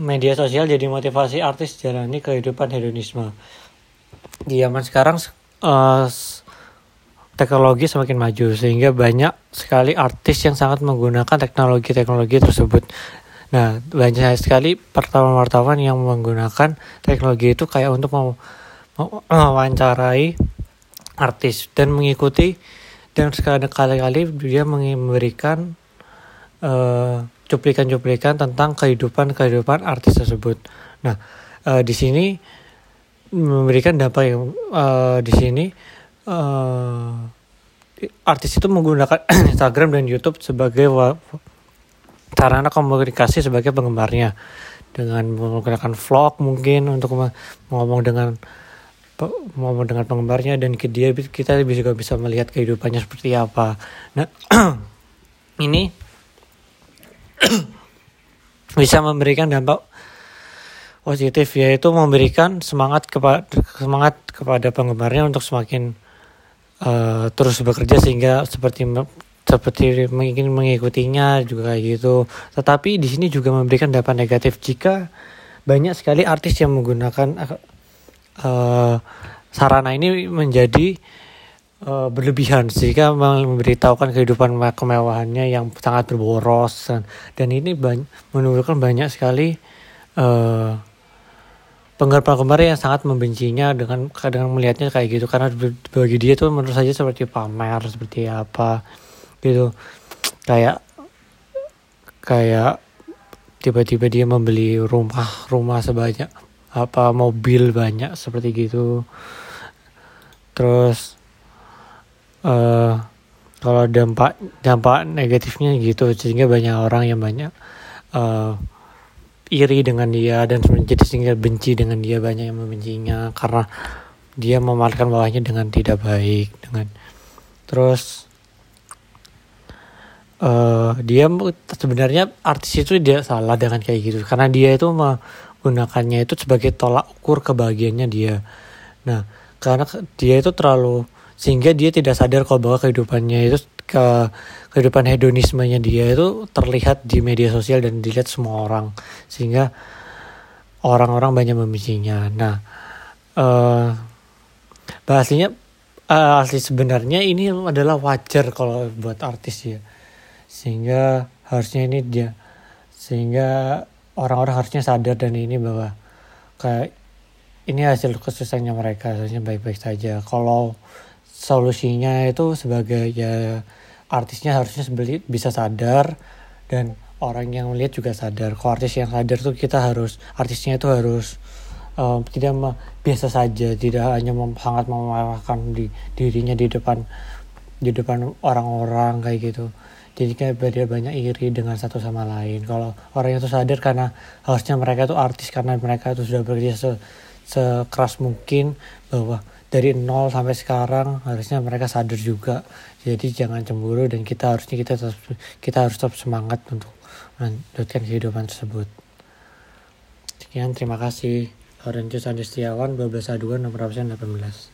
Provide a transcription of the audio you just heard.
media sosial jadi motivasi artis jalani kehidupan hedonisme. Di zaman sekarang uh, teknologi semakin maju sehingga banyak sekali artis yang sangat menggunakan teknologi-teknologi tersebut. Nah, banyak sekali wartawan-wartawan yang menggunakan teknologi itu kayak untuk mau mewawancarai artis dan mengikuti dan sekali-kali dia memberikan uh, cuplikan-cuplikan tentang kehidupan-kehidupan artis tersebut. Nah, uh, di sini memberikan dampak yang uh, di sini uh, artis itu menggunakan Instagram dan YouTube sebagai sarana komunikasi sebagai penggemarnya dengan menggunakan vlog mungkin untuk ngomong dengan ngomong dengan penggemarnya dan ke dia kita juga bisa melihat kehidupannya seperti apa. Nah, ini bisa memberikan dampak positif yaitu memberikan semangat kepada semangat kepada penggemarnya untuk semakin uh, terus bekerja sehingga seperti seperti ingin mengikutinya juga gitu. Tetapi di sini juga memberikan dampak negatif jika banyak sekali artis yang menggunakan uh, sarana ini menjadi uh, berlebihan sehingga memberitahukan kehidupan kemewahannya yang sangat berboros dan, dan ini menunjukkan banyak sekali uh, penggemar-penggemar yang sangat membencinya dengan kadang melihatnya kayak gitu. Karena bagi dia tuh menurut saja seperti pamer seperti apa gitu. Kayak kayak tiba-tiba dia membeli rumah rumah sebanyak apa mobil banyak seperti gitu. Terus uh, kalau dampak dampak negatifnya gitu sehingga banyak orang yang banyak uh, iri dengan dia dan jadi sehingga benci dengan dia banyak yang membencinya karena dia memanfaatkan bawahnya dengan tidak baik dengan terus uh, dia sebenarnya artis itu dia salah dengan kayak gitu karena dia itu menggunakannya itu sebagai tolak ukur kebahagiaannya dia. Nah karena dia itu terlalu sehingga dia tidak sadar kalau bahwa kehidupannya itu ke kehidupan hedonismenya dia itu terlihat di media sosial dan dilihat semua orang sehingga orang-orang banyak membencinya. Nah, uh, bahasanya uh, asli sebenarnya ini adalah wajar kalau buat artis ya, sehingga harusnya ini dia sehingga orang-orang harusnya sadar dan ini bahwa kayak ini hasil kesusahannya mereka harusnya baik-baik saja. Kalau solusinya itu sebagai ya artisnya harusnya bisa sadar dan orang yang melihat juga sadar. Kalau artis yang sadar tuh kita harus artisnya itu harus um, tidak biasa saja, tidak hanya mem, sangat memewahkan di dirinya di depan di depan orang-orang kayak gitu. Jadi kayak beda banyak iri dengan satu sama lain. Kalau orang itu sadar karena harusnya mereka itu artis karena mereka itu sudah bekerja se sekeras mungkin bahwa dari nol sampai sekarang harusnya mereka sadar juga. Jadi jangan cemburu dan kita harusnya kita tetap, kita harus tetap semangat untuk melanjutkan kehidupan tersebut. Sekian terima kasih. Lorenzo Sandi Setiawan 12 aduan nomor absen 18